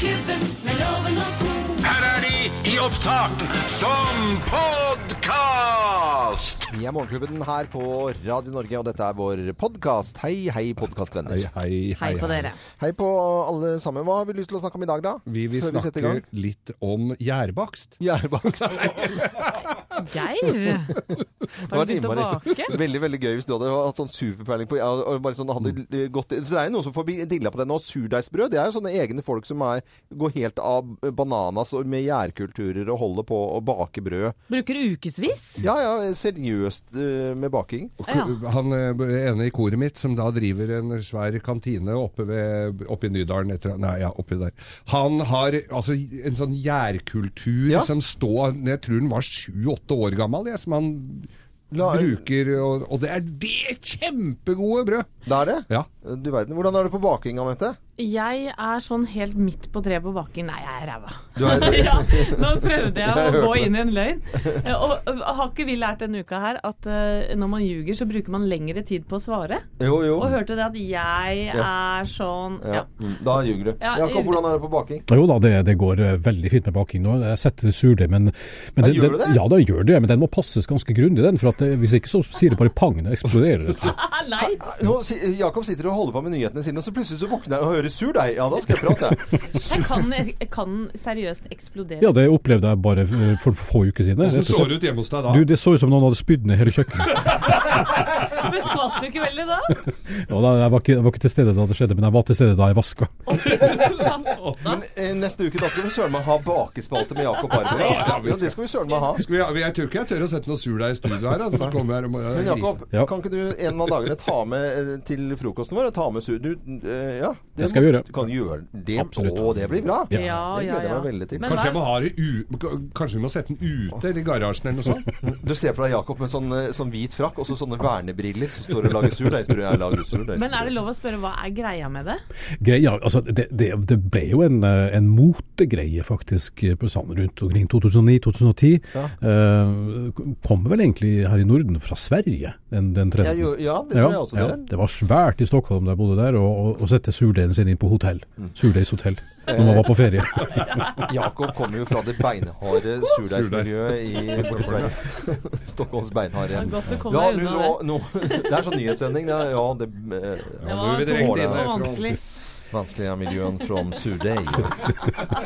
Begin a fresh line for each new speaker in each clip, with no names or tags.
Morgenklubben med loven og ko.
Her er de i opptak som podkast!
Vi er Morgenklubben her på Radio Norge, og dette er vår podkast. Hei, hei, podkastvenner.
Hei, hei,
Hei på dere.
Hei på alle sammen. Hva har vi lyst til å snakke om i dag, da?
Vi vil
Før vi setter i gang?
snakke litt om gjærbakst.
Gjærbakst.
Geir, har du begynt å bake?
Veldig veldig gøy hvis du hadde hatt sånn superpeiling på ja, og bare sånn, hadde gått, Så det er jo noen som får dilla på det nå. Surdeigsbrød det er jo sånne egne folk som er, går helt av bananas og med gjærkulturer og holder på å bake brød.
Bruker ukevis?
Ja ja, seriøst eh, med baking.
Ja.
Han eh, ene i koret mitt, som da driver en svær kantine oppe, ved, oppe i Nydalen etter, Nei, ja, oppi der. Han har altså en sånn gjærkultur
Ja.
som står Jeg tror den var sju-åtte år gammel, jeg, som han
La-
bruker. Og, og det er det kjempegode brød!
Det er det?
Ja.
Du verden. Hvordan er det på baking, Anette?
Jeg er sånn helt midt på treet på baking. Nei, jeg er ræva. Ja, nå prøvde jeg
Jeg
å gå inn i en løgn. Eh, Og, og har ikke vi lært denne uka her at eh, når man ljuger, så bruker man lengre tid på å svare?
Jo, jo.
Og hørte det at jeg er sånn
Ja.
Ja.
mm, Da ljuger du.
Ja,
Jakob, hvordan er det på baking?
Jo da, det, det går eh, veldig fint med baking nå. Jeg setter surdeig, men, men
Ja, gjør du det?
Ja, da gjør det, men den må passes ganske grundig, den. For at eh, hvis ikke så sier det bare pang, det eksploderer.
Nei!
Nå, Jakob sitter og holder på med nyhetene sine, og så plutselig så våkner jeg og hører sur deg. Ja, da skal jeg prate.
Jeg kan, jeg kan seriøst eksplodere.
Ja, det opplevde jeg bare eh, for få uker siden.
Hvordan så det ut hjemme hos deg da?
Du, Det så ut som noen hadde spydd ned hele kjøkkenet.
Men skvatt du ikke veldig da?
Ja, da, jeg, var ikke, jeg var ikke til stede da det skjedde, men jeg var til stede da jeg vaska.
Men eh, neste uke da skal vi søren meg ha bakespalte med Jakob Arbeid. Altså. Ja, det skal vi søren meg ha.
Skal vi, jeg tror ikke jeg tør å sette noe surdeig i studio her. Altså, så kommer jeg morgen.
Men Jakob,
Ja.
kan ikke du en av dagene ta med eh, til frokosten vår Ta med sur... Du, eh, ja,
Det skal vi gjøre.
Du kan gjøre det.
Absolutt.
Å, det blir bra.
Ja,
det
ja,
gleder jeg
ja.
meg veldig til.
Men
Kanskje, jeg må ha det u Kanskje vi må sette den ute eller i garasjen eller noe sånt?
Du ser for deg Jakob med sånn, eh, sånn hvit frakk og så sånne vernebriller som står og lager surdeigsbrød.
Men er det lov å spørre hva er greia med det?
Greia, altså det, det, det ble jo en, eh, en motegreie faktisk eh, på sammen rundt omkring 2009-2010.
Ja.
Eh, kommer vel egentlig her i Norden fra Sverige, den, den
Ja,
trenden.
jo, ja, det tror jeg også det er.
Det var svært i Stockholm da jeg bodde der, å- sette surdeigen sin inn på hotell. Surdeigshotell. Når man var på ferie.
Jakob kommer jo fra det beinharde surdeigsmiljøet i Sverige. Stockholms beinharde. Ja, nå, nå, det er sånn nyhetssending. Det ja, det ja,
Det
nå er
var
vi direkte inne
vanskelig
vanskelige miljøen from surdeig.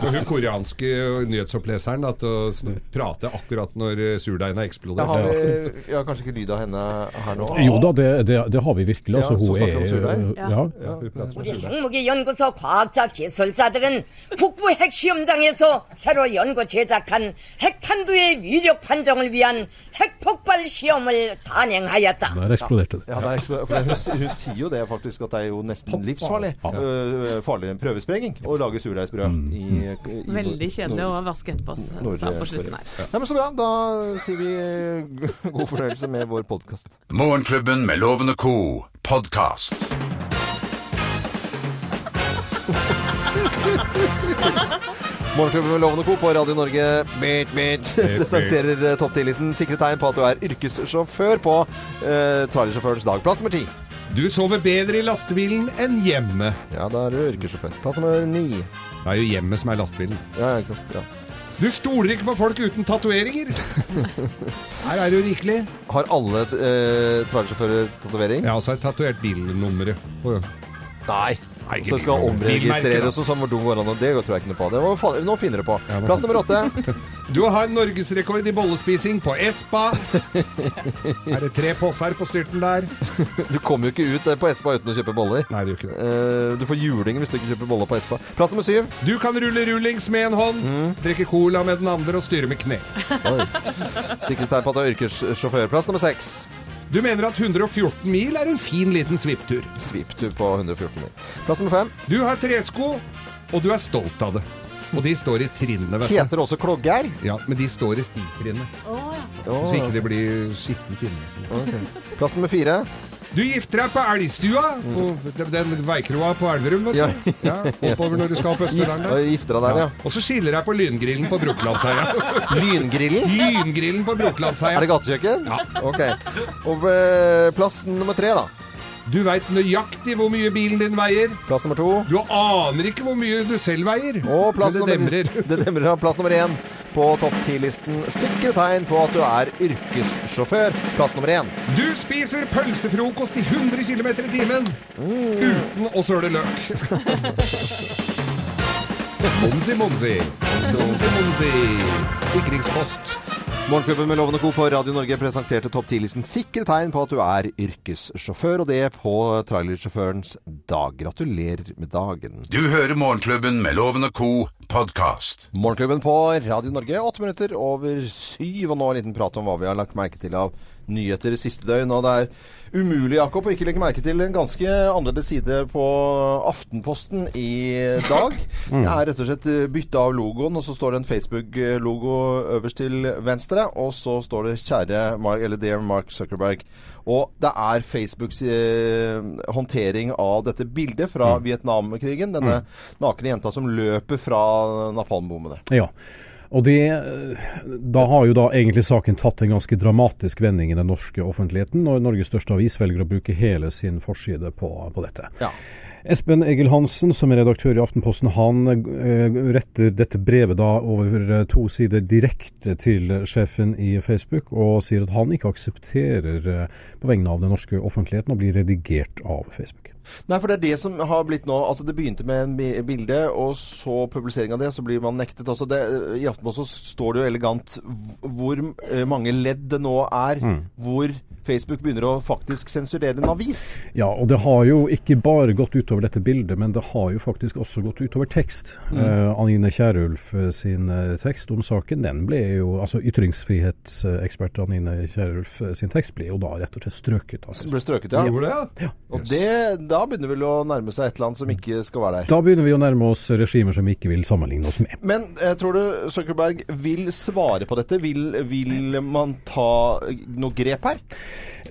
Og hun koreanske nyhetsoppleseren da, til å sn- prate akkurat når eh, surdeigen har
Jeg
eksplodert.
har, vi- jeg har kanskje ikke lyd av henne her nå.
Jo da, det, det, det har vi virkelig.
Ja,
Altså,
så
hun
snakker om
er
surdeig?
ja.
Ja.
Ja, hun prater om
우리
surdeig.
핵무기연구소 과학자 기술자들은 북부 핵시험장에서 새로 연구 제작한 핵탄두의 위력 판정을 위한 핵폭발 시험을 단행하였다.
Der eksploderte det.
Ja, det er eksplod- for hun, hun sier jo det faktisk, at det er jo nesten livsfarlig. øh, farligere enn prøvesprenging å lage surdeigsbrød. i, i,
Veldig kjedelig å vaske etterpå, sa på slutten her.
Nei, men Så bra. Da sier vi øh, god fornøyelse med vår podkast.
Morgenklubben med Lovende co. podkast.
Morgenklubben med Lovende Co. på Radio Norge beat, beat, presenterer eh, topp 10-listen. Sikre tegn på at du er yrkessjåfør på uh, trailersjåførens dag. Plass nummer ti.
Du sover bedre i lastebilen enn hjemme.
Ja, da er du yrkessjåfør. Plass nummer ni.
Det er jo hjemmet som er lastebilen.
Ja, ikke sant. Ja.
Du stoler ikke på folk uten tatoveringer. Her er du rikelig.
Har alle eh, trailersjåfører tatovering?
Jeg har også tatovert bilnummeret. på-
Nei.
Ikke
Så skal omregistreres og sånn hvor dum går an. Det tror jeg ikke noe på. Det var, nå finner du på. Plass nummer åtte.
Du har norgesrekord i bollespising på Espa. Er det tre posser på styrten der?
Du kommer jo ikke ut eh, på Espa uten å kjøpe boller.
Nei, det gjør ikke det.
Eh, du får juling hvis du ikke kjøper boller på Espa. Plass nummer syv.
Du kan rulle rullings med en hånd, drikke cola med den andre og styre med kne.
Sikkert tegn på at du er yrkessjåfør. Plass nummer seks.
Du mener at 114 mil er en fin liten svipptur.
Svipptur på 114 mil. Plass nummer fem.
Du har tresko, og du er stolt av det. Og de står i trinnene, vet du.
Heter også klogger?
Ja, men de står i stikrinnet, så ikke det blir skittent inne.
Okay. Plass nummer fire.
Du gifter deg på Elgstua, på den, veikroa på Elverum, vet du. Ja, oppover når du skal opp Østerdalen.
gifter deg der, ja.
Og så skiller jeg på Lyngrillen på Brokelandsheia.
Lyngrillen?
Lyngrillen på Brokelandsheia.
Er det gatekjøkken?
Ja.
Ok. Og eh, plass nummer tre, da.
Du veit nøyaktig hvor mye bilen din veier.
Plass nummer to.
Du aner ikke hvor mye du selv veier.
Og plass
Men det demrer.
det demrer av plass nummer én på topp ti-listen. Sikre tegn på at du er yrkessjåfør. Plass nummer én.
Du spiser pølsefrokost i 100 km i timen uten å søle løk. monsi, monsi. Monsi, monsi. Sikringspost.
Morgenklubben med Lovende Co. på Radio Norge presenterte topp 10-listen sikre tegn på at du er yrkessjåfør, og det på trailersjåførens dag. Gratulerer med dagen.
Du hører Morgenklubben med Lovende Co. podkast.
Morgenklubben på Radio Norge, åtte minutter over syv, og nå en liten prat om hva vi har lagt merke til av nyheter siste døgn. Og det er umulig, Jakob, å ikke legge merke til en ganske annerledes side på Aftenposten i dag. Det er rett og slett bytte av logoen, og så står det en Facebook-logo øverst til venstre, og så står det 'Kjære Mark, eller Dear Mark Zuckerberg'. Og det er Facebooks eh, håndtering av dette bildet fra Vietnamkrigen. Denne nakne jenta som løper fra napalmbommene.
Ja. Og det, Da har jo da egentlig saken tatt en ganske dramatisk vending i den norske offentligheten, når Norges største avis velger å bruke hele sin forside på, på dette.
Ja.
Espen Egil Hansen, som er redaktør i Aftenposten, han eh, retter dette brevet da over eh, to sider direkte til sjefen i Facebook, og sier at han ikke aksepterer eh, på vegne av den norske offentligheten å bli redigert av Facebook.
Nei, for det er det som har blitt nå Altså, det begynte med en bilde, og så publisering av det, så blir man nektet. Altså, det, I Aftenposten står det jo elegant hvor eh, mange ledd det nå er hvor Facebook begynner å faktisk sensurere en avis.
Ja, og det har jo ikke bare gått utover dette bildet, men det har jo faktisk også gått utover tekst. Eh, Anine Kierulf eh, sin eh, tekst om saken, den ble jo Altså ytringsfrihetsekspert Anine Kierulf eh, sin tekst ble jo da rett og slett strøket. Altså.
ble strøket, ja.
Gjorde?
Ja.
Og det, da begynner vel å nærme seg et annet som ikke skal være der.
Da begynner vi å nærme oss regimer som vi ikke vil sammenligne oss med.
Men eh, tror du Zuckerberg vil svare på dette? Vil, vil man ta eh, noe grep her?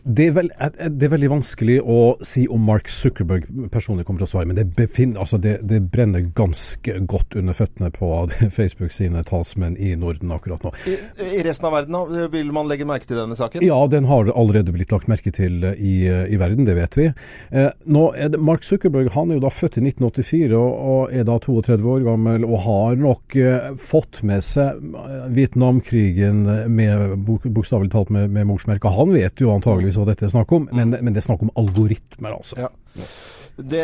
Det er, vel, eh, det er veldig vanskelig å si om Mark Zuckerberg personlig kommer til å svare, men det, befinner, altså det, det brenner ganske godt under føttene på Facebook sine talsmenn i Norden akkurat nå.
I, I resten av verden vil man legge merke til denne saken?
Ja, den har allerede blitt lagt merke til eh, i, i verden, det vet vi. Eh, nå det, Mark Zuckerberg han er jo da født i 1984 og, og er da 32 år gammel og har nok eh, fått med seg eh, Vietnamkrigen med bokstavelig talt med, med morsmerka. Han vet jo antageligvis hva dette er snakk om, men, men det er snakk om algoritmer, altså.
Ja. Det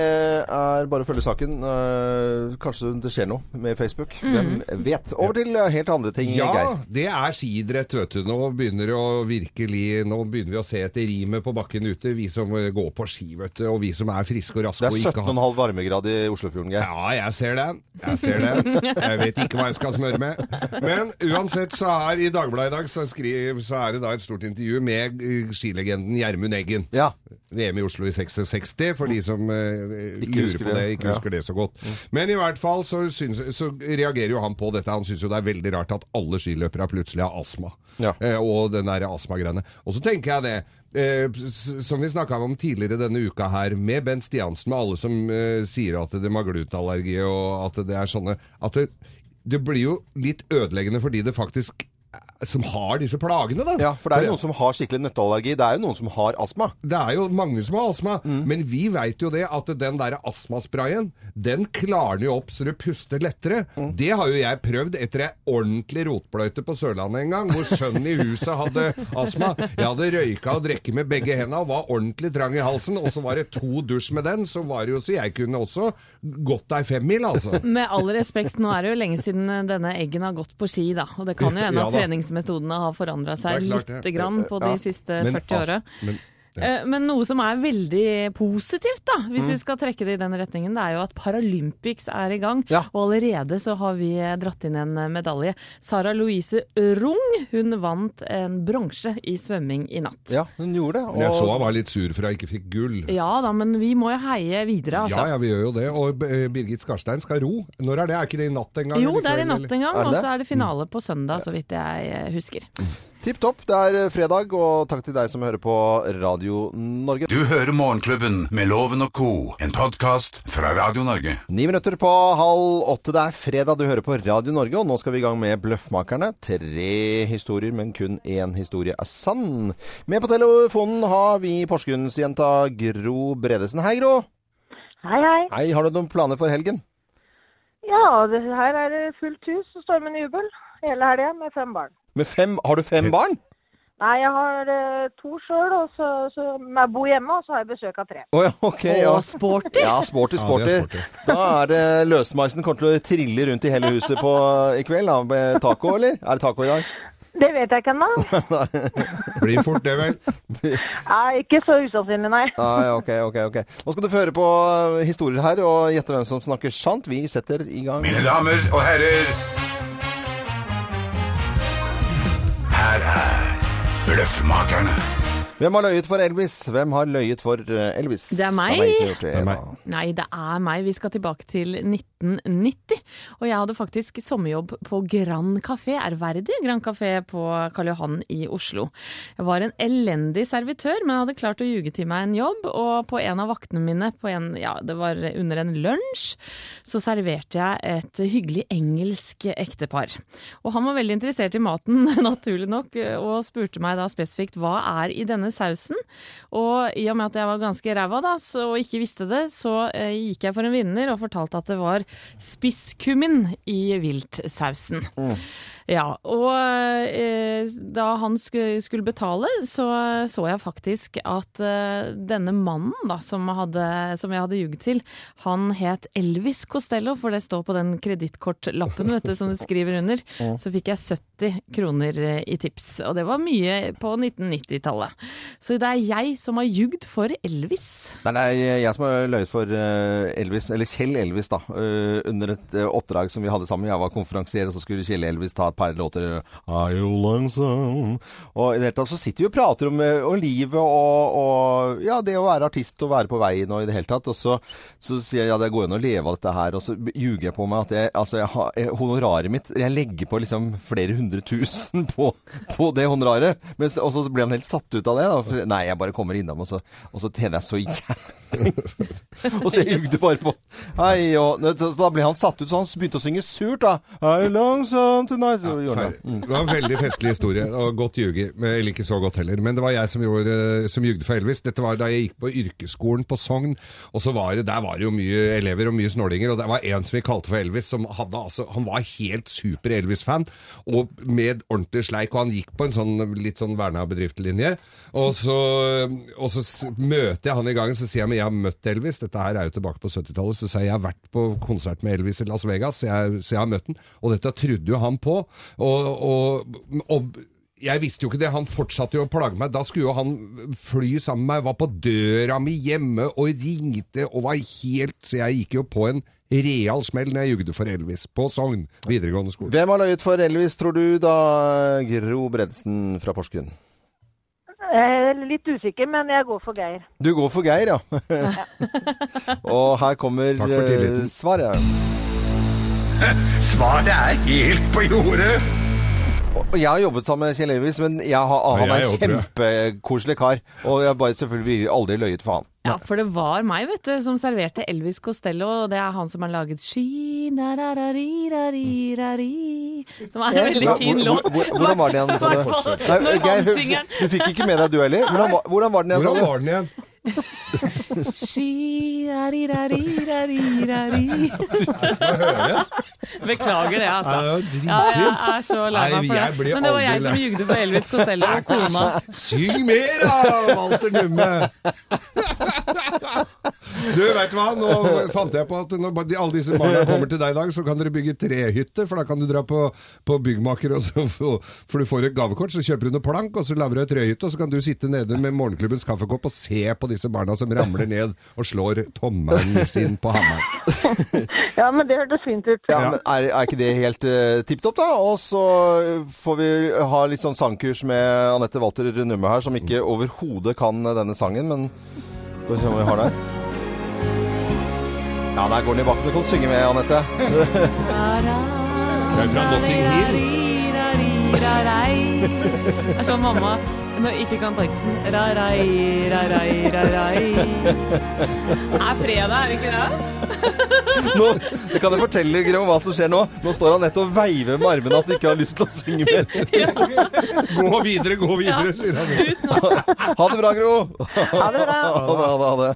er bare å følge saken. Eh, kanskje det skjer noe med Facebook. Hvem vet? Over til eh, helt andre ting,
Ja,
Geir.
det er skidrett, vet du. Nå begynner virkelig Nå begynner vi å se etter rimet på bakken ute, vi som eh, går på ski, vet du. Og vi som er friske og raske
Det er
17,5 har
17,5 varmegrad i Oslofjorden, Geir.
Ja, jeg ser den. Jeg ser den. Jeg vet ikke hva jeg skal smøre med. Men uansett så er i Dagbladet i dag så, skriv, så er det da et stort intervju med skilegenden Gjermund Eggen.
Ja.
VM i Oslo i 66, for de som lurer på det, ikke husker det så godt. Men i hvert fall så, synes, så reagerer jo han på dette. Han syns jo det er veldig rart at alle skiløpere plutselig har astma.
Ja.
Eh, og den der astmagreiene. Og så tenker jeg det. Eh, som vi snakka om tidligere denne uka her, med Bent Stiansen, med alle som eh, sier at de har glutenallergi, og at det er sånne At det, det blir jo litt ødeleggende for de det faktisk som har disse plagene, da.
ja, for det er jo noen som har skikkelig nøtteallergi. Det er jo noen som har astma.
Det er jo mange som har astma,
Mm.
men vi veit jo det at den der astmasprayen, den klarner jo opp så du puster lettere.
Mm.
Det har jo jeg prøvd etter ei ordentlig rotbløyte på Sørlandet en gang, hvor sønnen i huset hadde astma. Jeg hadde røyka og drukket med begge hendene og var ordentlig trang i halsen, og så var det to dusj med den, så var det jo så jeg kunne også gått ei femmil, altså.
Med all respekt, nå er det jo lenge siden denne eggen har gått på ski, da. Og det kan jo hende
Ja
at
da.
Treningsmetodene har forandra seg lite grann på de siste
Men
40 åra.
Ja.
Eh, Men noe som er veldig positivt, da, hvis
Mm.
vi skal trekke det i den retningen, det er jo at Paralympics er i gang.
Ja.
Og allerede så har vi eh, dratt inn en eh, medalje. Sara Louise Rung, hun vant en bronse i svømming i natt.
Ja, hun gjorde det.
Men jeg så han var litt sur for at jeg ikke fikk gull.
Ja da, men vi må jo heie videre, altså.
Ja, ja, vi gjør jo det. Og Birgit Skarstein skal ro. Når er det? Er ikke det i natt en gang?
Jo, det er i natt en gang,
Er
og så er det finale på søndag, så vidt jeg husker.
Tipp topp. Det er eh, fredag, og takk til deg som hører på Radio Norge.
Du hører Morgenklubben med Loven og co., en podkast fra Radio Norge.
Ni minutter på halv åtte. Det er fredag, du hører på Radio Norge, og nå skal vi i gang med Bløffmakerne. Tre historier, men kun én historie er sann. Med på telefonen har vi Porsgrunnsjenta Gro Bredesen. Hei, Gro.
Hei, hei.
Hei, har du noen planer for helgen?
Ja, det her er det fullt hus og stormende jubel hele helga med fem barn.
Med fem, har du fem barn?
Nei, jeg har eh, to sjøl, og så, så jeg bor hjemme, og så har jeg besøk av tre.
Å ja, ok. Ja.
Og sporty.
Ja, sporty, sporty.
Ja, er sporty.
Da er det løsmeisen kommer til å trille rundt i hele huset på, i kveld, da, med taco, eller? Er det taco i dag?
Det vet jeg ikke ennå.
Blir fort det, vel.
Nei, Ikke så usannsynlig, nei.
Nei, ok, ok, ok. Nå skal du få høre på uh, historier her, og gjette hvem som snakker sant. Vi setter i gang.
Mine damer og herrer Her er Bløffmakerne.
Hvem har løyet for Elvis? Hvem har løyet for uh, Elvis?
Det er meg.
det.
Det er meg.
Nei, det er meg. Vi skal tilbake til 1990. Og jeg hadde faktisk sommerjobb på Grand Café, ærverdig Grand Café på Karl Johan i Oslo. Jeg var en elendig servitør, men hadde klart å ljuge til meg en jobb. Og på en av vaktene mine, på en, ja, det var under en lunsj, så serverte jeg et hyggelig engelsk ektepar. Og han var veldig interessert i maten, naturlig nok, og spurte meg da spesifikt hva er i denne sausen. Og i og med at jeg var ganske ræva da, så, og ikke visste det, så eh, gikk jeg for en vinner og fortalte at det var spisskummin i viltsausen. Ja, og eh, da han sku, skulle betale, så så jeg faktisk at eh, denne mannen da, som, hadde, som jeg hadde ljuget til, han het Elvis Costello, for det står på den kredittkortlappen som du skriver under. Så fikk jeg 70 kroner eh, i tips, og det var mye på 1990-tallet. Så det er jeg som har ljugd for Elvis.
Nei, nei, jeg som har løyet for uh, Elvis, eller Kjell Elvis, da, uh, under et uh, oppdrag som vi hadde sammen. Jeg var konferansier, og så skulle Kjell Elvis ta et par låter. Are you lonesome? Og i det hele tatt så sitter vi og prater om, om livet og, og ja, det å være artist og være på veien og i det hele tatt. Og så, så sier jeg ja, det går an å leve av dette her, og så ljuger jeg på meg at jeg, altså, jeg har, honoraret mitt Jeg legger på liksom flere hundre tusen på, på det honoraret. Men, og så ble han helt satt ut av det. Da. For, nei, jeg bare kommer innom, og så, og så tjener jeg så jævlig og så jugde bare på. Hei, og, så da ble han satt ut, så han begynte å synge surt, da. Hei, langsomt tonight. Så gjorde han det. Mm.
Det var en veldig festlig historie, og godt ljuge. Eller ikke så godt heller. Men det var jeg som, gjorde, som jugde for Elvis. Dette var da jeg gikk på yrkesskolen på Sogn. Og så var det, der var det jo mye elever og mye snålinger. Og det var en som vi kalte for Elvis, som hadde altså Han var helt super Elvis-fan, og med ordentlig sleik. Og han gikk på en sånn litt sånn verna bedriftslinje. Og så, og så møter jeg han i gangen, så sier jeg men jeg har møtt Elvis. Dette her er jo tilbake på 70-tallet. Så sier jeg jeg har vært på konsert med Elvis i Las Vegas, så jeg, så jeg har møtt den. Og dette trodde jo han på. og, og, og jeg visste jo ikke det. Han fortsatte jo å plage meg. Da skulle jo han fly sammen med meg. Var på døra mi hjemme og ringte og var helt Så jeg gikk jo på en real smell når jeg jugde for Elvis på Sogn videregående skole.
Hvem har løyet for Elvis, tror du da, Gro Bredesen fra Porsgrunn?
Er litt usikker, men jeg går for Geir.
Du går for Geir, ja. og her kommer eh, svaret.
Svaret er helt på jordet.
Jeg har jobbet sammen med Kjell Elvis, men jeg har, han er en kjempekoselig kar. Og jeg har bare selvfølgelig aldri løyet for han.
Ja, for det var meg, vet du, som serverte Elvis Costello, og det er han som har laget Ski, na, ra, ra, ri, ra, ri, ra, ri, Som er en veldig fin låt.
hvor- hvor- Hvordan var den igjen? sa du?
Når
Nei,
han
Geir,
synger
du fikk ikke med deg du heller? Hvordan, var- hvordan var den igjen?
Hvordan var den igjen?
Ski, ra, ri, ra, ri, ra, ri, ra, ri. Beklager det, altså.
Ja, det
jeg er så lei meg for det. Men det var jeg som jugde for Elvis Costello og kona.
Syng mer da, Walter Numme! Du, vet hva? Nå fant jeg på at når alle disse barna kommer til deg i dag, så kan dere bygge trehytte, for da kan du dra på, på byggmaker, og så, for du får et gavekort, så kjøper du noe plank, og så lager du et trehytte, og så kan du sitte nede med morgenklubbens kaffekopp og se på disse barna som ramler ned og slår tommelen sin på hammeren.
Ja, men det hørtes fint ut.
Ja, men er, er ikke det helt uh, tipp topp, da? Og så får vi ha litt sånn sangkurs med Anette Walter Numme her, som ikke overhodet kan denne sangen, men Skal vi se om vi har der. Ja, der går den i bakken. Du kan synge med, Anette.
Det er fra Notting Hill.
Det er sånn mamma når ikke kan teksten. Ra-rai, ra-rai, ra-rai. Det er fredag, er det ikke det?
Nå, det kan jeg fortelle Grøm, hva som skjer nå? Nå står han nettopp og veiver med armene at du ikke har lyst til å synge mer.
Gå videre, gå videre, sier han.
Ha det bra, Gro!
Ha det bra.
Ha det, ha det, ha det.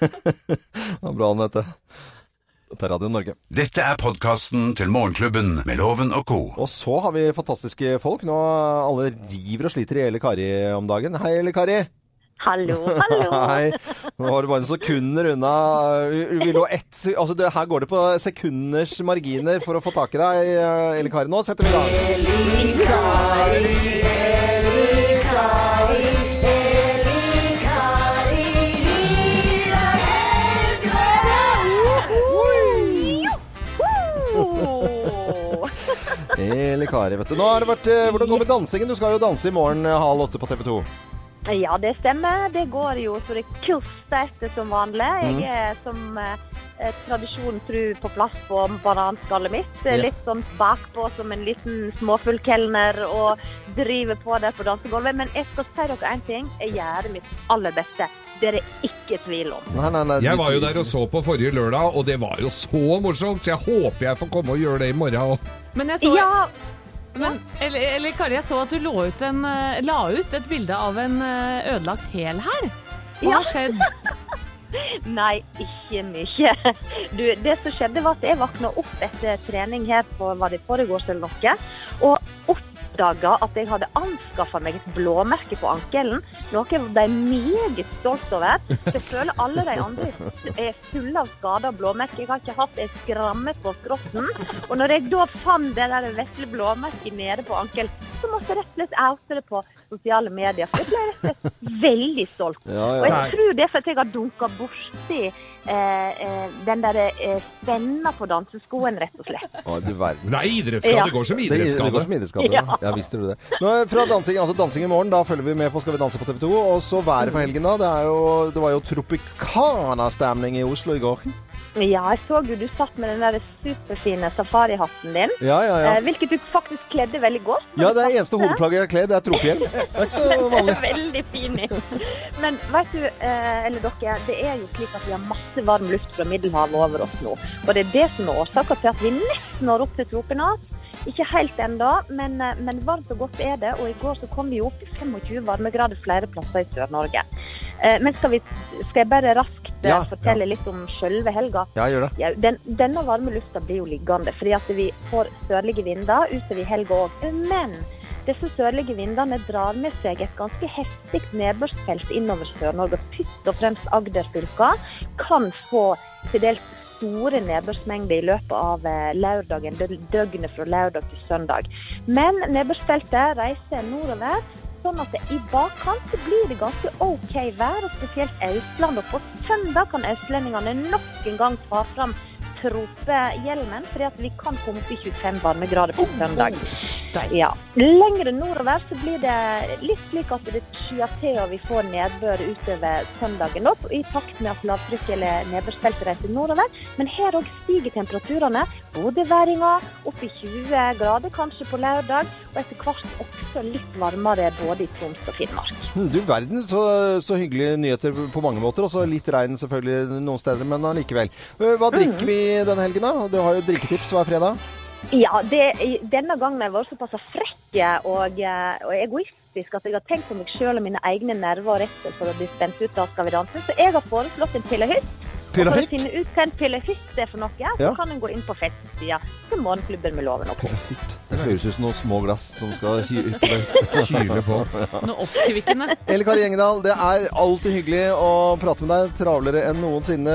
Det var bra, Anette. Dette er Radio Norge.
Dette er podkasten til Morgenklubben med Loven og co.
Og så har vi fantastiske folk. Nå alle river og sliter i Elle Kari om dagen. Hei, Elle Kari.
Hallo, hallo.
Hei. Nå var du bare sekunder unna. Vi lå ett Altså, det, her går det på sekunders marginer for å få tak i deg, Elle Kari. Nå setter vi i gang. Elle Kari, vet du. Nå har det vært eh, Hvordan går det med dansingen? Du skal jo danse i morgen eh, halv åtte på TV 2.
Ja, det stemmer. Det går jo så det kuster etter som vanlig. Jeg er som eh, tradisjonen tru på plass på bananskallet mitt. Litt sånn bakpå som en liten småfuglkelner og driver på der på dansegulvet. Men jeg skal si dere én ting. Jeg gjør mitt aller beste. Det er det ikke tvil om.
Nei, nei, nei,
Jeg var jo der og så på forrige lørdag, og det var jo så morsomt, så jeg håper jeg får komme og gjøre det i morgen òg.
Men jeg så
Ja,
Men, eller, eller Kari, jeg så at du lå ut en, eh, la ut et bilde av en eh, ødelagt hæl her. Hva
Ja.
skjedd?
Nei, ikke mye. Du, det som skjedde var at jeg våkna opp etter trening her på var det foregårs eller noe, og oppdaga at jeg hadde anskaffa meg et blåmerke på ankelen. Noe jeg ble meget stolt over. Jeg føler alle de andre er fulle av skader blåmerker. Jeg har ikke hatt en skramme på skrotten. Og når jeg da fant det der vesle blåmerket nede på ankelen, så måtte jeg rett og slett oute det på sosiale medier. For jeg ble rett og slett veldig stolt. Og jeg tror det er fordi jeg har dunka borti den der eh, spenna på danseskoen, rett og slett.
Å, du verden.
Nei, idrettsskade.
Ja.
Det går som
Det, det går som idrettsskade. Ja.
Ja.
ja, visste du det. Nå, fra dansing, altså dansing i morgen, da følger vi med på Skal vi danse på TV 2. Og så været for helgen, da. Det, er jo, det var jo Tropicana-stemning i Oslo i går.
Ja, jeg så jo du satt med den der superfine safarihatten din.
Ja, ja, ja.
Eh, hvilket du faktisk kledde veldig godt.
Ja, det er eneste hodeplagget jeg har kledd, det er tropehjelm. Det er ikke så vanlig.
Veldig fin. Men vet du, eh, eller dere, det er jo slik at vi har masse varm luft fra Middelhavet over oss nå. Og det er det som er årsaken til at vi nesten når opp til tropene. Ikke helt ennå, men, eh, men varmt og godt er det. Og i går så kom vi opp i 25 varmegrader flere plasser i Sør-Norge. Men skal, vi, skal jeg bare raskt
Ja,
fortelle litt om sjølve helga?
Ja, gjør det.
Ja, den, denne varme lufta blir jo liggende, fordi at vi får sørlige vinder utover helga òg. Men disse sørlige vindene drar med seg et ganske heftig nedbørsfelt innover Sør-Norge. Først og fremst Agder-fylka kan få til dels store nedbørsmengder i løpet av eh, lørdagen, døgnet fra lørdag til søndag. Men nedbørsfeltet reiser nordover, sånn at i bakkant blir det ganske OK vær, og spesielt Østland. Og på søndag kan østlendingene nok en gang ta fram tropehjelmen, fordi at vi kan komme opp i 25 varmegrader på søndag. Ja. Lengre nordover så blir det litt slik at det skyer til og vi får nedbør utover søndagen opp, i takt med at lavtrykk eller nedbørsfeltet reiser nordover. Men her òg stiger temperaturene. Bodøværinga opp i 20 grader kanskje på lørdag, og etter hvert også litt varmere både i Troms og Finnmark.
Hm, Du verden, så, så hyggelige nyheter på mange måter. Og så litt regn selvfølgelig noen steder, men allikevel. Hva drikker vi denne helgen, da? Du har jo drikketips hver fredag.
Ja, det, denne gangen har jeg vært såpass frekke og, eh, og egoistisk at jeg har tenkt på meg selv og mine egne nerver og redsel for å bli spent ut av Skal vi danse. Så jeg har foreslått en pillehytt. Og for å finne ut hva en pillehytt er for noe, så
Ja.
kan en gå inn på festsida til Morgenklubben med Loven og
Det høres ut som noen små glass som skal
Kyle på.
Noe oppkvikkende.
Elle Kari Engedal, det er alltid hyggelig å prate med deg. Travlere enn noensinne.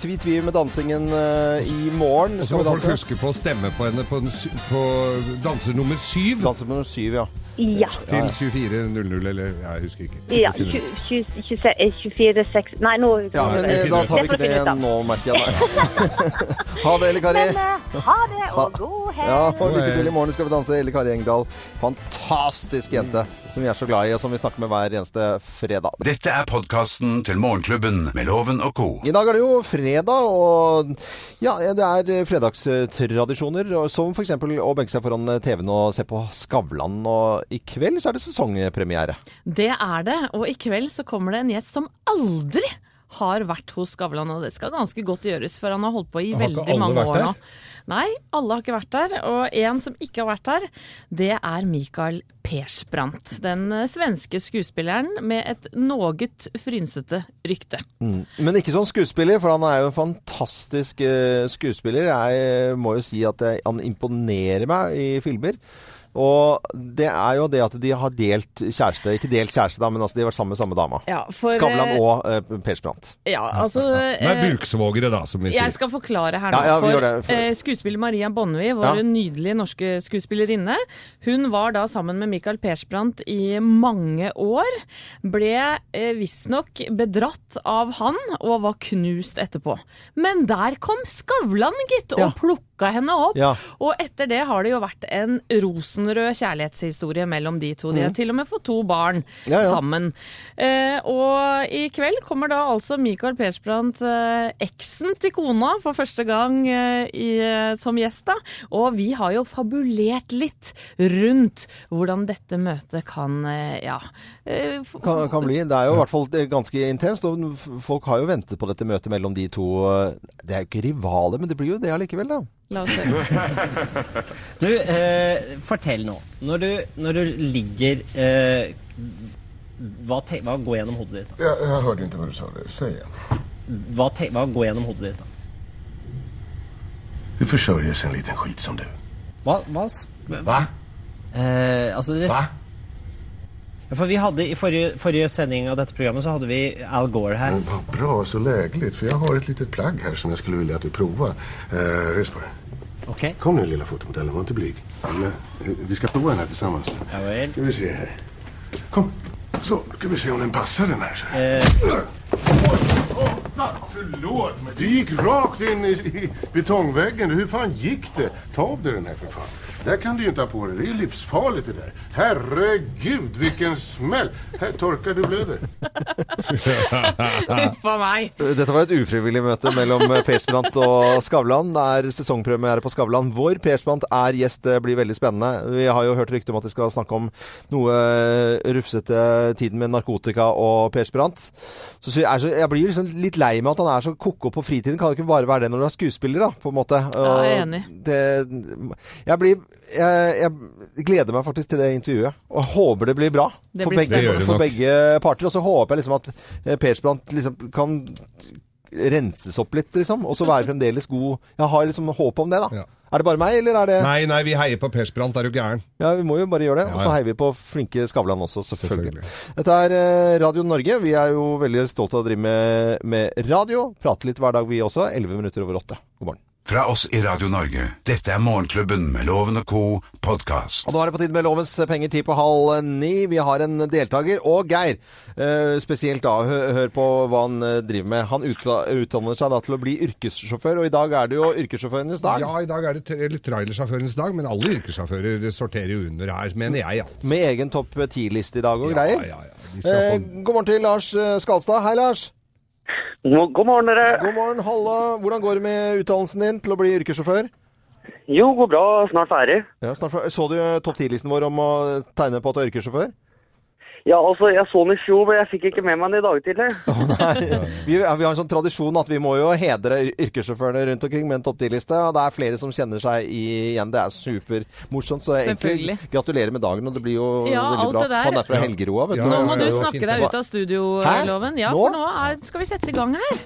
Tvi-tvi med dansingen eh, i morgen.
Og så må folk huske på å stemme på henne på, på danser nummer syv
Danser nummer syv, ja.
Ja.
til 24.00, eller jeg husker ikke.
Ja, 24.6 Nei, nå
Ja, men eh, da tar vi ikke det nå, merker jeg. Ha det, Elle Kari.
Men eh, ha det, og god helg!
Ja, og lykke til i morgen. Morgen skal vi danse. Elle Kari Engdahl. Fantastisk jente som vi er så glad i, og som vi snakker med hver eneste fredag.
Dette er podkasten til Morgenklubben med Loven og co.
I dag er det jo fredag, og ja, det er fredagstradisjoner. Som f.eks. å benke seg foran TV-en og se på Skavlan. Og i kveld så er det sesongpremiere.
Det er det, og i kveld så kommer det en gjest som aldri har vært hos Skavlan, og det skal ganske godt gjøres, for han har holdt på i veldig mange år nå. Nei, alle har ikke vært der. Og en som ikke har vært der, det er Mikael Persbrandt. Den eh, svenske skuespilleren med et noget frynsete rykte.
Men ikke som skuespiller, for han er jo en fantastisk eh, skuespiller. Jeg må jo si at jeg, han imponerer meg i filmer. Og det er jo det at de har delt kjæreste. Ikke delt kjæreste, da, men altså de har vært sammen med samme dama.
Ja, for,
Skavlan
eh,
og uh, Persbrandt.
Ja, altså
uh,
eh,
buksvogere, da, som vi
Jeg skal forklare her nå.
Ja, ja,
for.
For-
Uh, skuespiller Maria Bonnevie, vår
Ja.
nydelige norske skuespillerinne, hun var da sammen med Michael Persbrandt i mange år. Ble uh, visstnok bedratt av han og var knust etterpå. Men der kom Skavlan, gitt, og
Ja.
plukka henne opp.
Ja.
Og etter det har det jo vært en rosenrød kjærlighetshistorie mellom de to. De har til og med fått to barn
Mm. Ja, ja.
sammen. Eh, og i kveld kommer da altså Michael Persbrandt, eh, eksen til kona, for første gang eh, i, eh, som gjest. da. Og vi har jo fabulert litt rundt hvordan dette møtet kan eh, ja, eh,
Kan, kan bli. Det er jo i hvert fall ganske intenst. Og folk har jo ventet på dette møtet mellom de to. Det er jo ikke rivaler, men det blir jo det allikevel, da.
La oss se.
Du, eh, fortell nå. Når du, når du ligger eh, hva, te, hva går gjennom hodet ditt? da?
Jag, jeg hørte ikke hva du sa det. Säg igjen.
Hva, te, hva går gjennom hodet ditt? da?
Hur försörjer en liten skit som du?
Hva, hva,
Va?
eh, altså, dere-
Va?
For vi hadde I forrige, forrige sending av dette programmet så hadde vi Al Gore her.
Men vad bra, så lägligt. For jeg har et litet plagg her som jeg skulle vilja at du provar. Eh, res på deg.
Okay.
Kom nu lilla fotomodellen, var inte blyg. Eh, vi skal prova den här tillsammans nu.
Ja vel.
Ska vi se här. Kom. Så, ska vi se om den passar den här. Så.
Eh,
Åh, förlåt, men du gikk rakt inn i, i betongväggen. Hur fan gikk det? Ta av deg den här för fan. Det kan du ju inte ha på dig. Det är ju livsfarligt det där. Herregud, vilken smäll. Här, torka, du blöder.
Uff a meg.
Dette var et ufrivillig møte mellom eh, Persbrandt og Skavlan. Det er sesongpremiere på Skavlan hvor Persbrandt er gjest. Det blir veldig spennende. Vi har jo hørt rykte om at de skal snakke om noe eh, rufsete tiden med narkotika og Persbrandt. Så, så jeg, er så, jeg blir liksom litt lei med at han er så ko-ko på fritiden. Kan det ikke bare være det når du er skuespiller, da, på en måte.
Ja, jeg er enig.
Det, jeg blir jeg, jeg gleder meg faktisk til det intervjuet, og håper det blir bra
Det
for,
blir
begge,
spennende.
for begge parter. Og så håper jeg liksom at eh, Persbrandt liksom kan renses opp litt, liksom, og så være fremdeles god. Jeg har liksom håp om det, da.
Ja.
Er det bare meg, eller er det
Nei, nei, vi heier på Persbrandt, er du gæren?
Ja, vi må jo bare gjøre det.
Ja,
Og så heier vi på flinke Skavlan også, selvfølgelig.
Selvfølgelig.
Dette er eh, Radio Norge. Vi er jo veldig stolte av å drive med, med radio. Prate litt hver dag, vi også. 11 minutter over åtte. God morgen.
Fra oss i Radio Norge. Dette er Morgenklubben med Loven og co. podkast.
Og nå er det på tide med Lovens penger ti på halv ni. Vi har en deltaker. Og Geir, eh, spesielt da, hø hør på hva han eh, driver med. Han utdanner seg da til å bli yrkessjåfør, og i dag er det jo yrkessjåførenes dag.
Ja, i dag er det eller trailersjåførens dag, men alle yrkessjåfører sorterer jo under her, mener jeg. Altså.
Med egen topp ti-liste i dag og
Ja,
greier.
ja, ja. De skal
Eh, god morgen til Lars eh, Skalstad. Hei, Lars.
God morgen, dere.
God morgen, halla. Hvordan går det med utdannelsen din til å bli yrkessjåfør?
Jo, går bra. Snart ferdig.
Ja, snart, ferdig. så du topp ti-listen vår om å tegne på at du er yrkessjåfør?
Ja, altså, jeg så den i fjor, men jeg fikk ikke med meg den i dag tidlig.
Vi, vi har en sånn tradisjon at vi må jo hedre yrkessjåførene rundt omkring med en topp 10-liste. Og det er flere som kjenner seg igjen. Det er supermorsomt. Så egentlig gratulerer med dagen. Og det blir jo
Ja,
veldig
alt
bra.
det der.
Han er fra Helgeroa, vet
Ja,
du.
Nå må du snakke deg ut av studioloven. Ja,
Nå?
for nå er, skal vi sette i gang her.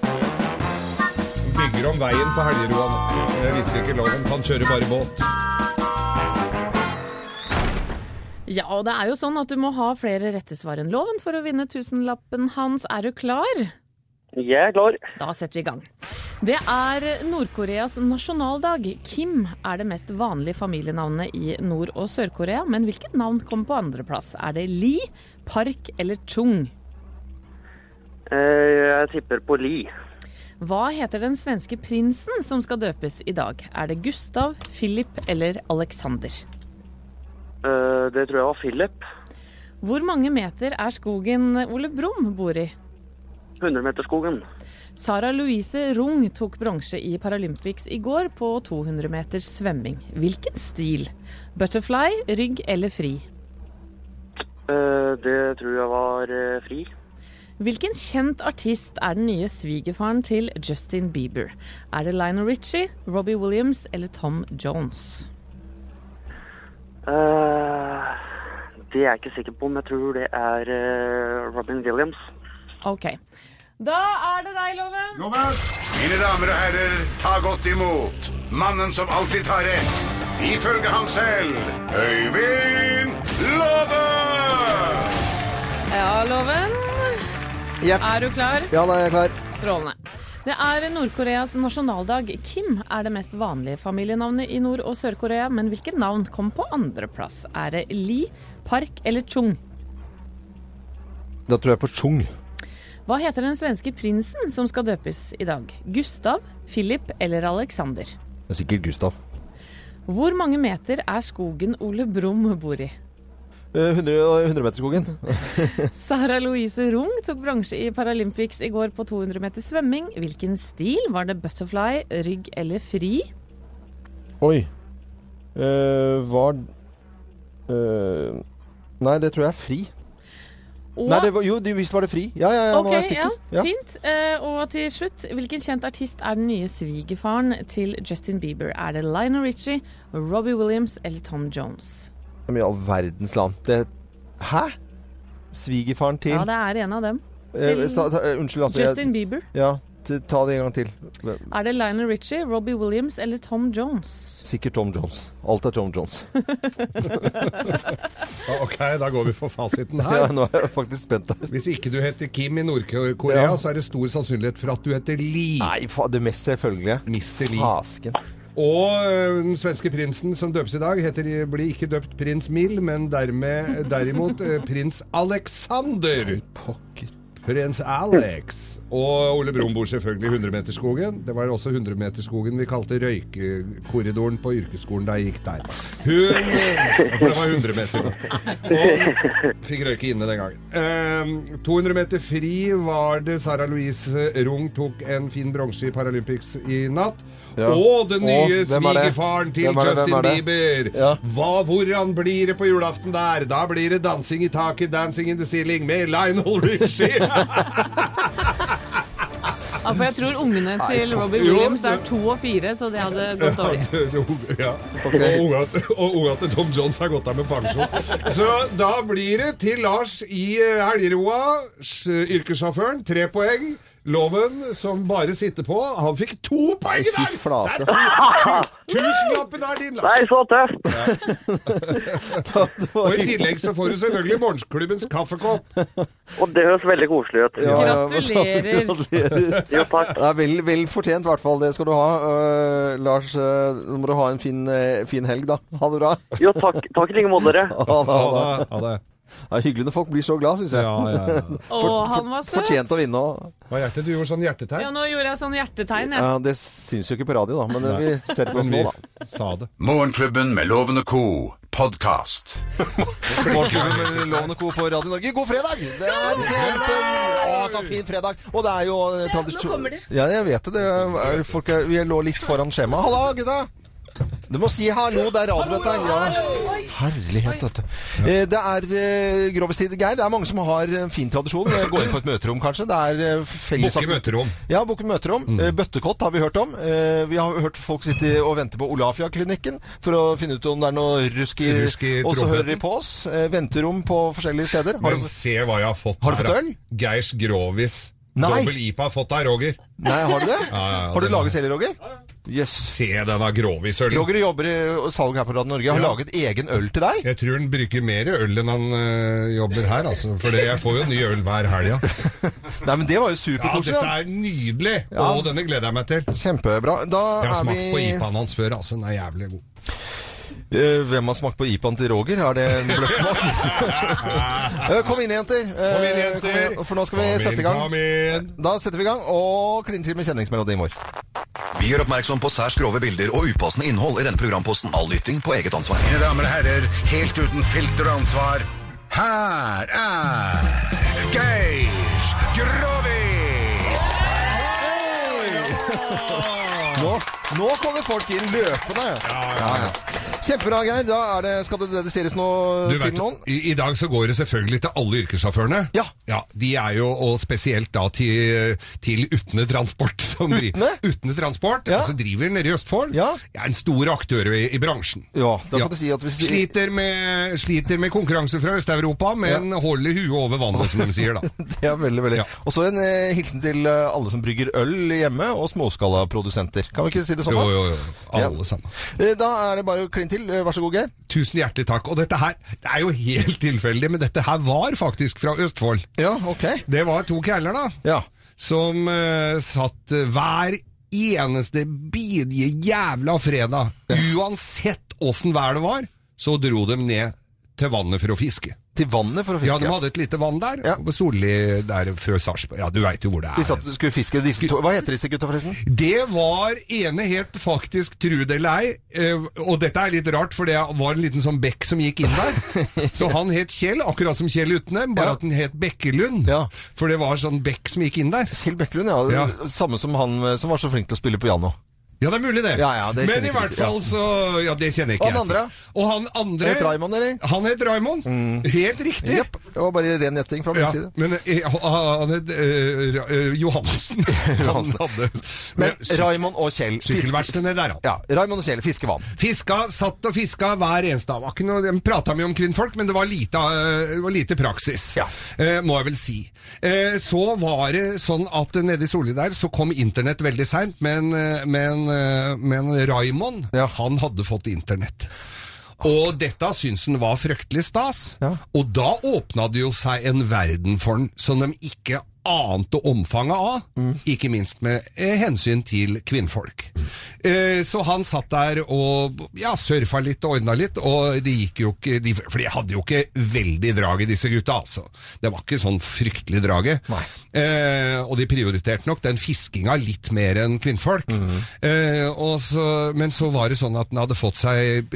Bygger om veien på Helgeroa nå. Jeg visste ikke loven. Han kjører bare båt.
Ja, og det er jo sånn at du må ha flere rette svar enn loven for å vinne tusenlappen hans. Er du klar?
Jeg er klar.
Da setter vi i gang. Det er Nord-Koreas nasjonaldag. Kim er det mest vanlige familienavnet i Nord- og Sør-Korea. Men hvilket navn kommer på andreplass? Er det Lee, Park eller Chung?
Eh, Jeg tipper på Li.
Hva heter den svenske prinsen som skal døpes i dag? Er det Gustav, Philip eller Alexander?
Det tror jeg var Philip.
Hvor mange meter er skogen Ole Brumm bor i?
100-meterskogen.
Sara Louise Rung tok bronse i Paralympics i går på 200 meters svømming. Hvilken stil? Butterfly, rygg eller fri?
Eh, det tror jeg var eh, fri.
Hvilken kjent artist er den nye svigerfaren til Justin Bieber? Er det Lionel Richie, Robbie Williams eller Tom Jones?
Eh, det er jeg ikke sikker på, men jeg tror det er uh, Robin Williams.
OK. Da er det deg, Loven.
Mine damer og herrer, ta godt imot mannen som alltid tar rett, ifølge ham selv, Øyvind Love!
Ja, Loven.
Yep.
Er du klar?
Ja, da er jeg klar.
Strålende. Det er Nord-Koreas nasjonaldag. Kim er det mest vanlige familienavnet i Nord- og Sør-Korea, men hvilket navn kom på andreplass? Er det Lee, Park eller Chung?
Da tror jeg på Chung.
Hva heter den svenske prinsen som skal døpes i dag? Gustav, Philip eller Alexander?
Det er sikkert Gustav.
Hvor mange meter er skogen Ole Brumm bor i?
Eh, 100 100-meterskogen.
Sara Louise Rung tok bransje i Paralympics i går på 200 meter svømming. Hvilken stil? Var det butterfly, rygg eller fri?
Oi. Uh, var uh, Nei, det tror jeg er fri.
Og,
Nei, det var, jo, visst var det fri. Ja, ja, ja, nå er jeg
Ok,
sikker.
Ja, fint. Uh, og til slutt, hvilken kjent artist er den nye svigerfaren til Justin Bieber? Er det Lionel Richie, Robbie Williams eller Tom Jones?
Men i all verdens land. Det Hæ? Svigerfaren til
Ja, det er en av dem.
Eh,
til
sa- ta- eh, Unnskyld, altså.
Justin
jeg,
Bieber.
ja, ta det en gang til.
Er det Lionel Richie, Robbie Williams eller Tom Jones?
Sikkert Tom Jones. Alt er Tom Jones.
Ok, da går vi for fasiten
Ja,
her.
nå er jeg faktisk spent her.
Hvis ikke du heter Kim i Nord-Korea,
Ja.
så er det stor sannsynlighet for at du heter Lee.
Nei, fa det mest selvfølgelige.
Mr. Lee.
Fasken.
Og den svenske prinsen som døpes i dag, heter, blir ikke døpt prins Mil, men dermed, derimot prins Alexander.
Pokker.
Prins Alex. Og Ole Brumm bor selvfølgelig i 100-meterskogen. Det var også 100-meterskogen vi kalte røykekorridoren på yrkesskolen da jeg gikk der. Hun For det var 100 meter. Og fikk røyke inne den gangen. Eh, 200 meter fri var det Sara Louise Rung tok en fin bronse i Paralympics i natt.
Ja.
Og den nye
er
svigerfaren til? Justin
er?
Bieber.
Ja.
Hva, hvordan blir det på julaften der? Da blir det dansing i taket, dancing in the ceiling med Lionel Richie.
Ja, for jeg tror ungene til Robbie Williams er to og fire, så det hadde gått dårlig.
ja. Og unga Og unga til Tom Jones har gått av med pensjon. Så da blir det til Lars i eh, helgeroa, yrkessjåføren, tre poeng. Loven, som bare sitter på, han fikk to poeng
Fy
der!
flate.
Det er Tusenlappen er din, Lars.
Nei, så tøft!
Og i tillegg så får du selvfølgelig morgensklubbens kaffekopp.
Og det høres veldig koselig ut.
Ja, ja,
Gratulerer.
Gratulerer.
Jo, takk.
Det er vel, vel fortjent, i hvert fall. Det skal du ha. Uh, Lars, øh, nå må du ha en fin, uh, fin helg, da. Ha det bra.
Jo, takk, takk i like måte, dere.
Ha det. Ha det.
Ha det.
Det er hyggelig når folk blir så glad, syns jeg.
Ja, ja, ja.
Å, han var søt.
Fortjent å vinne Og...
Hva hjertet? Du gjorde sånn hjertetegn.
Ja, nå gjorde jeg sånn hjertetegn, jeg.
Ja, det syns jo ikke på radio, da, men øh, vi ser det for oss nå, da.
sa det.
Morgenklubben med Loven og Co. podkast.
Morgenklubben med Loven og Co. på Radio Norge. God fredag! Det er kjempen... Å, så fin fredag. Og det er jo tradisjon... Nå kommer det. Ja, jeg vet det. det er, folk er, vi lå litt foran skjemaet. Halla, gutta! Du må si hallo, det er radio dette her. Ja. Herlighet, dette. Eh, Det er eh, grovestid, Geir. Det er mange som har en fin tradisjon. Gå inn på et møterom, kanskje. Det er eh, felles
Bukke møterom.
Ja, Bukke møterom. Eh, Bøttekott har vi hørt om. Eh, Vi har hørt folk sitte og vente på Olafia-klinikken for å finne ut om det er noe rusk i Og så hører de på oss. Venterom på forskjellige steder. Har
Men
du...
se hva jeg har fått
Har
her,
fått
Geirs Grovis.
Nei.
Dobbel IPA har fått deg, Roger.
Nei, har du det?
Ja, ja, ja,
har du
det-
laget selv, Roger? Yes.
Se denne Grovis-ølen.
Roger jobber i salg her på Radio Norge. Har
Ja.
laget egen øl til deg.
Jeg tror han bruker mer øl enn han øh, jobber her, altså. For jeg får jo ny øl hver helg. Ja.
Nei, men det var jo
ja, dette er nydelig!
Ja.
Og denne gleder jeg meg til.
Kjempebra. Da
Jeg har smakt
vi...
på IPA-en hans før, altså. Den er jævlig god.
Eh, Hvem har smakt på IPA-en til Roger? Er det en bløffsmak? Eh, kom inn, jenter. Eh,
Kom inn, jenter.
kom inn, for nå skal vi
Kom inn,
sette i gang. Da setter vi i gang og klin til med kjenningsmelodien vår.
Vi gjør oppmerksom på særs grove bilder og upassende innhold i denne programposten. All lytting på eget ansvar.
Mine damer og herrer, helt uten filter og ansvar, her er Geir Grovis!
Nå, nå kommer folk inn løpende. Ja, ja. Kjempebra, Geir. Da er det, skal det dediseres noe til noen?
i, I dag så går det selvfølgelig til alle yrkessjåførene.
Ja.
De er jo, og spesielt da til, til Utne Transport.
Utne?
Utne Transport,
Ja.
altså driver nede i Østfold.
Ja.
Er en stor aktør i, i bransjen.
Ja, da kan du si at hvis
sliter, med, sliter med konkurranse fra Øst-Europa, men holder huet over vannet, som de sier da.
Det er veldig, veldig. Og så en eh, hilsen til eh, alle som brygger øl hjemme, og småskalaprodusenter. Kan vi ikke si det sånn? da?
Jo, jo, jo. Alle sammen.
Eh, Da er det bare å kline til. Eh, Vær så god, Geir.
Tusen hjertelig takk. Og dette her, det er jo helt tilfeldig, men dette her var faktisk fra Østfold.
Ja, ok.
Det var to kæler da,
Ja.
som uh, satt eh, hver eneste bidige jævla fredag, uansett åssen vær det var, så dro de ned til vannet for å fiske.
Til vannet for å fiske?
Ja, de hadde et lite vann der, på Solli der før Sarpsborg. Ja, du veit jo hvor det er.
De satt, skulle fiske disse to. Hva heter disse gutta, forresten?
Det var ene het faktisk, tru det eller ei, eh, og dette er litt rart, for det var en liten sånn bekk som gikk inn der. Så han het Kjell, akkurat som Kjell Utne, bare at den het Bekkelund. For det var sånn bekk som gikk inn der.
Kjell Bekkelund, ja. Samme som han eh, som var så flink til å spille piano.
Ja, det er mulig det.
Ja, ja, det
Men i hvert fall så Ja, det kjenner ikke
Og han andre?
Og han andre
Het Raymond, eller? Mm.
Han het Raymond. Helt riktig.
Jepp. Det var bare ren gjetting fra min
Ja,
side.
men eh, han het uh, eh, Johansen. han hadde
Men Raymond og Kjell
Sykkelverkstedet der, han.
Ja, Raymond og Kjell fiskevann.
Fiska, satt og fiska hver eneste dag. Ikke noe- De prata mye om kvinnfolk, men det var lite, uh, var lite praksis. Eh, må jeg vel si. Eh, så var det sånn at nede i Solli der så kom internett veldig seint, men, eh, men, eh, men Raymond, han hadde fått internett. Og dette syntes han var fryktelig stas. Og da åpna det jo seg en verden for han som de ikke ante omfanget av, ikke minst med eh, hensyn til kvinnfolk. Eh, så han satt der og ja, surfa litt og ordna litt, og de gikk jo ikke de, For de hadde jo ikke veldig draget, disse gutta, altså. Det var ikke sånn fryktelig draget. Eh, og de prioriterte nok den fiskinga litt mer enn kvinnfolk. Eh, og så, men så var det sånn at den hadde fått seg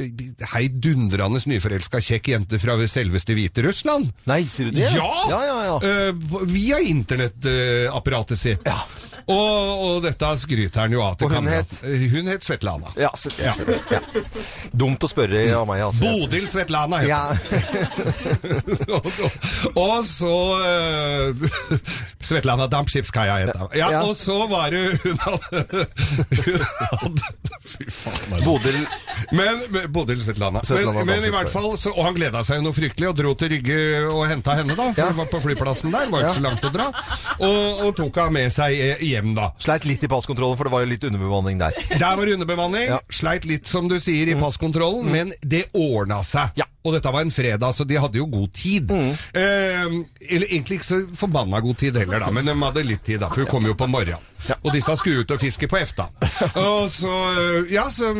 heidundrende nyforelska kjekk jente fra selveste Hviterussland.
Nei, sier du det?
Ja!
Ja, ja, ja.
Eh, via internettapparatet sitt. Og, og dette skryter han jo av til
Og hun
kamerat. Hun het Svetlana.
Ja, så, ja. Dumt å spørre av meg, altså.
Bodil Svetlana het
Ja.
og, og, så uh, Svetlana Dampskipskaia het hun. Ja,
Ja.
og så var det hun hadde, hun hadde Fy faen.
Bodil
Men, men Bodil Svetlana.
Svetlana
men, men i hvert fall, så, Og han gleda seg jo noe fryktelig, og dro til Rygge og henta henne, da. For hun var på flyplassen der, var ikke
Ja.
så langt å dra. Og, og tok henne med seg eh, hjem, da.
Sleit litt i passkontrollen, for det var jo litt underbemanning der.
Der var det underbemanning.
Ja. Mm.
Sleit litt, som du sier, i passkontrollen, men det ordna seg. Og dette var en fredag, så de hadde jo god tid.
Mm.
Eh, eller egentlig ikke så forbanna god tid heller, da, men de hadde litt tid, da, for hun kom jo på morgenen. Og disse skulle ut og fiske på Efta. Og så, eh, ja, så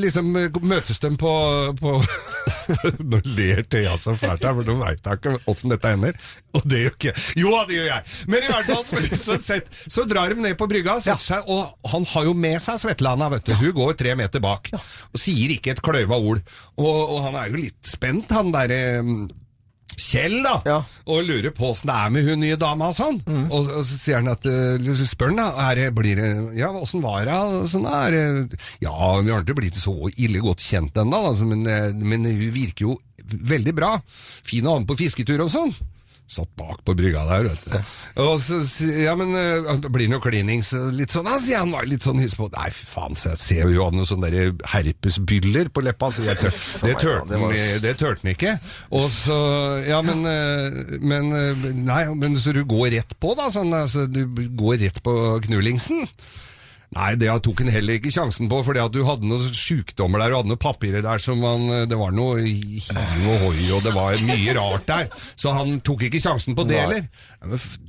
liksom møtes de på, på Nå ler Thea så fælt her, for nå veit hun ikke åssen dette ender. Og det gjør ikke Jo, det gjør jeg! Men i hvert fall så, så, sett, så drar de ned på brygga, setter seg, og han har jo med seg Svetlana, vet du. Hun går tre meter bak. Og sier ikke et kløyva ord. Og, og han er jo litt spent, han derre Kjell, da, og lurer på åssen det er med hun nye dama og sånn. Og, og så sier han at uh, spør han da, er det, blir det, ja, åssen var det? Sånn er? Ja, vi har ikke blitt så ille godt kjent ennå, altså, men, eh, men hun virker jo veldig bra. Fin å ha med på fisketur og sånn. Satt bak på brygga der, vet du. Og så Ja, men uh, blir det noe klinings? Litt sånn, altså, han. Var litt sånn hyss på Nei, fy faen, så jeg ser jo han noen sånne herpesbyller på leppa, så jeg tør, det turte
var-
han det turte ikke. Og så Ja, men, eh, men eh, Nei, men så du går rett på, da? Sånn, altså, du går rett på knullingsen? Nei, det tok han heller ikke sjansen på, fordi at du hadde noen sjukdommer der, du hadde noen papirer der som han Det var noe hiv og hoi, og det var mye rart der. Så han tok ikke sjansen på det heller.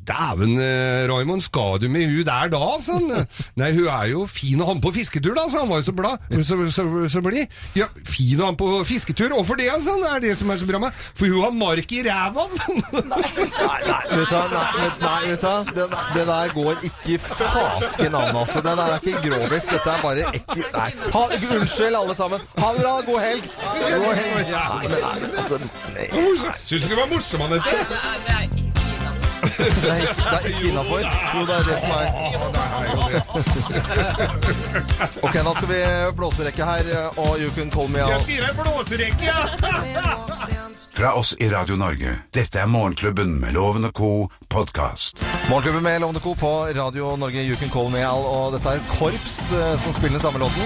Dæven, eh, Raymond, skal du med hun der da, sånn? Nei, hun er jo fin å ha med på fisketur, da, så han var jo så glad. Så, så, så blid. Ja, fin å ha med på fisketur, hvorfor det, altså, er det som er så bra med For hun har mark i ræva, sånn!
Nei, nei, vet du, hva, det der går ikke fasken an, altså. Det der er ikke grovis. Dette er bare ekkel... Nei. Ha, unnskyld, alle sammen. Ha det bra. God helg. God helg. Nei, men nei, altså nei.
Syns du det var morsomt, Anette?
Det er det er ikke innafor. Jo, det er det som er Ok, da skal vi blåserekke her, og you can call me out.
gi deg blåserekke, ja! Fra oss i Radio Norge, dette er Morgenklubben med Loven og Co. podkast.
Morgenklubben med Lovende Co. på Radio Norge, you can call me out. og dette er et korps eh, som spiller den samme låten.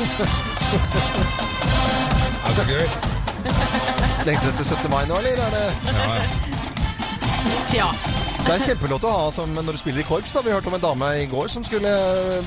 Det er så gøy.
Lengter etter 17. mai nå, eller er det
Tja.
Det er kjempelåt å ha som når du spiller i korps. da Vi hørte om en dame i går som skulle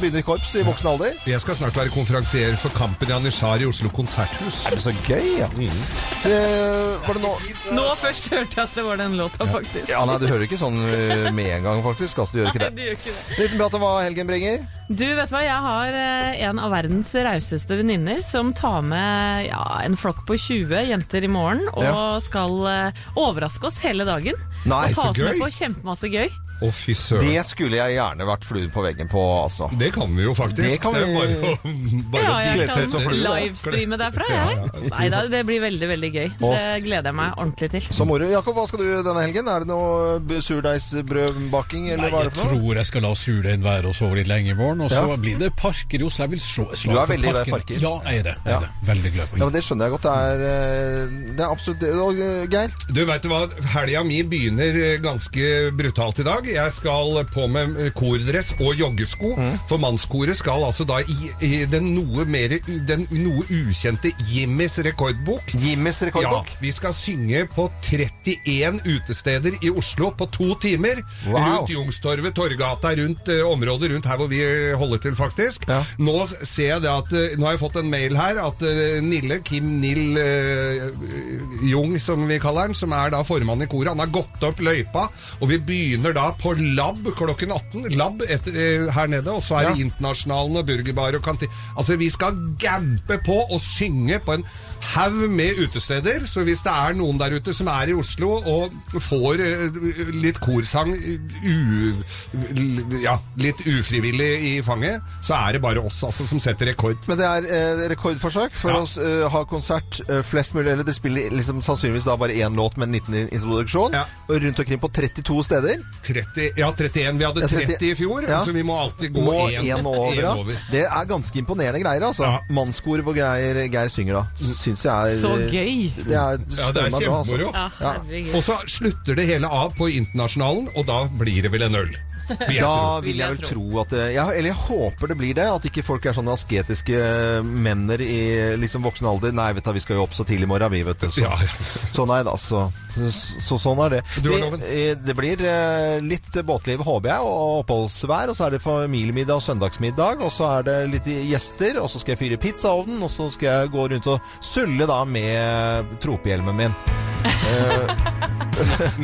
begynne i korps i voksen alder.
Jeg skal snart være konferansier for Kampen i Anishar i Oslo konserthus.
Er det så gøy? Ja. Eh, var det nå
Nå først hørte jeg at det var den låta, faktisk.
Ja, nei, du hører ikke sånn eh, med en gang, faktisk. Altså, du gjør ikke
Nei,
det.
det gjør ikke det.
Liten prat om hva helgen bringer.
Du, vet du hva? Jeg har eh, en av verdens rauseste venninner som tar med ja, en flokk på 20 jenter i morgen og
Ja.
skal eh, overraske oss hele dagen.
Nei,
og ta oss med på kjempemasse gøy.
Å, fy søren.
Det skulle jeg gjerne vært flue på veggen på, altså.
Det kan vi jo faktisk.
Det kan vi...
Det bare bare
Ja, jeg kan
flue,
livestreame derfra, jeg. Nei da, det blir veldig, veldig gøy.
Så
Det gleder jeg meg ordentlig til.
Så moro. Jakob, hva skal du denne helgen? Er det noe surdeigsbrødbaking, eller
Nei,
hva er
jeg
det for noe?
tror jeg skal la surdeigen være og sove litt lenge i morgen. Og så
Ja.
blir det parker i Oslo. Jeg vil slå et slag
Du er
for
veldig glad i parker.
Ja, jeg er det. Jeg
Ja.
er det. Veldig glad i
Ja, men Det skjønner jeg godt. Det er, eh, det er absolutt eh, Geir?
Du vet hva, helga mi begynner eh, ganske brutalt i dag. Jeg skal på med kordress og joggesko.
Mm.
For mannskoret skal altså da i, i den noe mer den noe ukjente Jimmys rekordbok.
Jimmys rekordbok?
Ja, vi skal synge på 31 utesteder i Oslo på to timer.
Wow.
Rundt Youngstorget, Torgata, rundt uh, området rundt her hvor vi holder til faktisk. Nå ser jeg det at uh, Nå har jeg fått en mail her at uh, Nille, Kim Nill Jung, som vi kaller han, som er da formann i koret, han har gått opp løypa, og vi begynner da på Lab klokken 18. Lab etter, eh, her nede, og så er det
Ja.
Internasjonalen og burgerbar og kantin... Altså, vi skal gampe på og synge på en haug med utesteder, så hvis det er noen der ute som er i Oslo og får eh, litt korsang u, ja, litt ufrivillig i fanget, så er det bare oss altså, som setter rekord.
Men det er eh, rekordforsøk for
Ja.
å eh, ha konsert eh, flest mulig. Eller det spiller liksom, sannsynligvis da bare én låt med en liten introduksjon. Og rundt omkring på 32 steder.
30, ja, 31. Vi hadde
30
30 i fjor,
Ja.
så vi må alltid gå én
over, ja.
over.
Det er ganske imponerende greier, altså. Mannskor hvor Geir, Geir synger, da. Syns jeg er
Så gøy.
Det er,
Ja, det er
kjempemoro. altså.
kjempemoro.
Ja.
Og så slutter det hele av på Internasjonalen, og da blir det vel en øl.
Da vil jeg vel tro at det, ja, Eller jeg håper det blir det. At ikke folk er sånne asketiske menner i liksom voksen alder. Nei, vet du, vi skal jo opp så tidlig i morgen, vi, vet du. Så, så nei da, så, så sånn er det. Vi- eh, det blir eh, litt båtliv, håper jeg, og oppholdsvær. Og så er det familiemiddag og søndagsmiddag. Og så er det litt gjester. Og så skal jeg fyre pizzaovnen. Og så skal jeg gå rundt og sulle da med tropehjelmen min.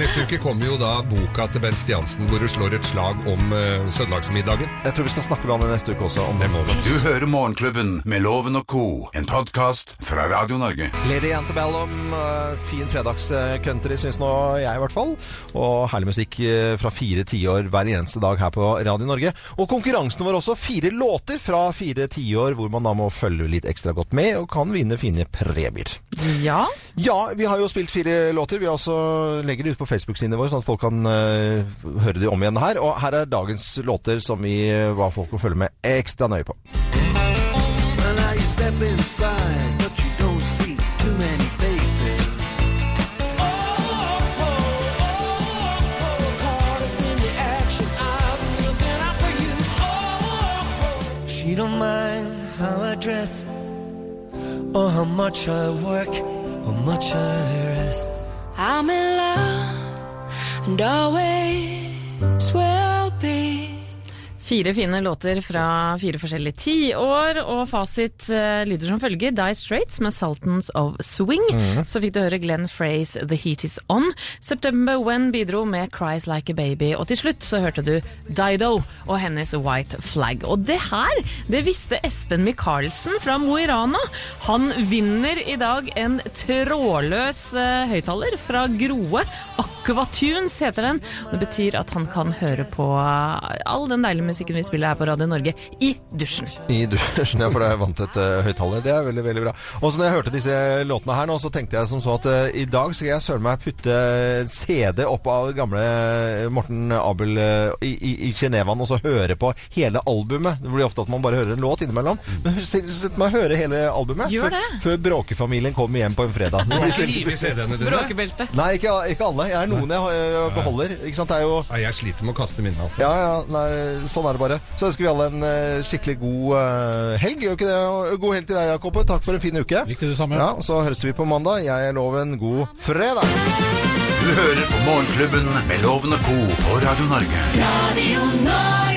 Neste uke kommer jo da boka til Bent Stiansen hvor du slår et slag om uh, søndagsmiddagen.
Jeg tror vi skal snakke med han i neste uke også. Om
Det må vi.
Du hører Morgenklubben med Loven og Co., en podkast fra Radio Norge.
Lady Antebellum, uh, fin fredagscountry, syns nå jeg i hvert fall. Og herlig musikk eh, fra fire tiår hver eneste dag her på Radio Norge. Og konkurransen vår også. Fire låter fra fire tiår hvor man da må følge litt ekstra godt med og kan vinne fine premier.
Ja.
Ja, vi har jo spilt fire låter. Vi har også legger det ut på Facebook-sidene våre, sånn at folk kan eh, høre det om igjen her. Og her er dagens låter som vi ba folk å følge med ekstra nøye på.
Well, now you step inside, but you don't see too many faces. She don't mind how I dress, or how much I work, or much I rest.
I'm in love and always will be.
Fire fine låter fra fire forskjellige tiår, og fasit eh, lyder som følger. Die Straits med Sultans of Swing.
Mm.
Så fikk du høre Glenn Freys The Heat Is On. September When bidro med Cries Like a Baby. Og til slutt så hørte du Dido og hennes White Flag. Og det her, det visste Espen Michaelsen fra Mo i Rana. Han vinner i dag en trådløs uh, høyttaler fra Groe. Aquatunes heter den. Det betyr at han kan høre på eh, all den deilige musikken musikken vi spiller her på Radio Norge, i dusjen.
I dusjen, ja, for det er vant til et uh, høyttaler. Det er veldig, veldig bra. Og så når jeg hørte disse låtene her nå, så tenkte jeg som så at uh, i dag skal jeg søren meg putte CD opp av gamle Morten Abel uh, i, i, i Genevaen og så høre på hele albumet. Det blir ofte at man bare hører en låt innimellom. Men sett meg høre hele albumet
Gjør det.
før bråkefamilien kommer hjem på en fredag. Det blir
Ikke CD-ene dine.
Bråkebelte.
Nei, ikke, ikke alle. Jeg er noen jeg eh, beholder. Ikke sant? Det er jo
Nei, jeg sliter med å kaste minnet, altså.
ja, ja, nei, sånn er det bare. Så ønsker vi alle en eh, skikkelig god eh, helg. Gjør ikke det? God helg til deg, Jakob. Takk for en fin uke.
Likte det samme.
Ja, Så høres vi på mandag. Jeg er loven god fredag.
Du hører på Morgenklubben med Loven og Co. på Radio Norge.
Radio Norge.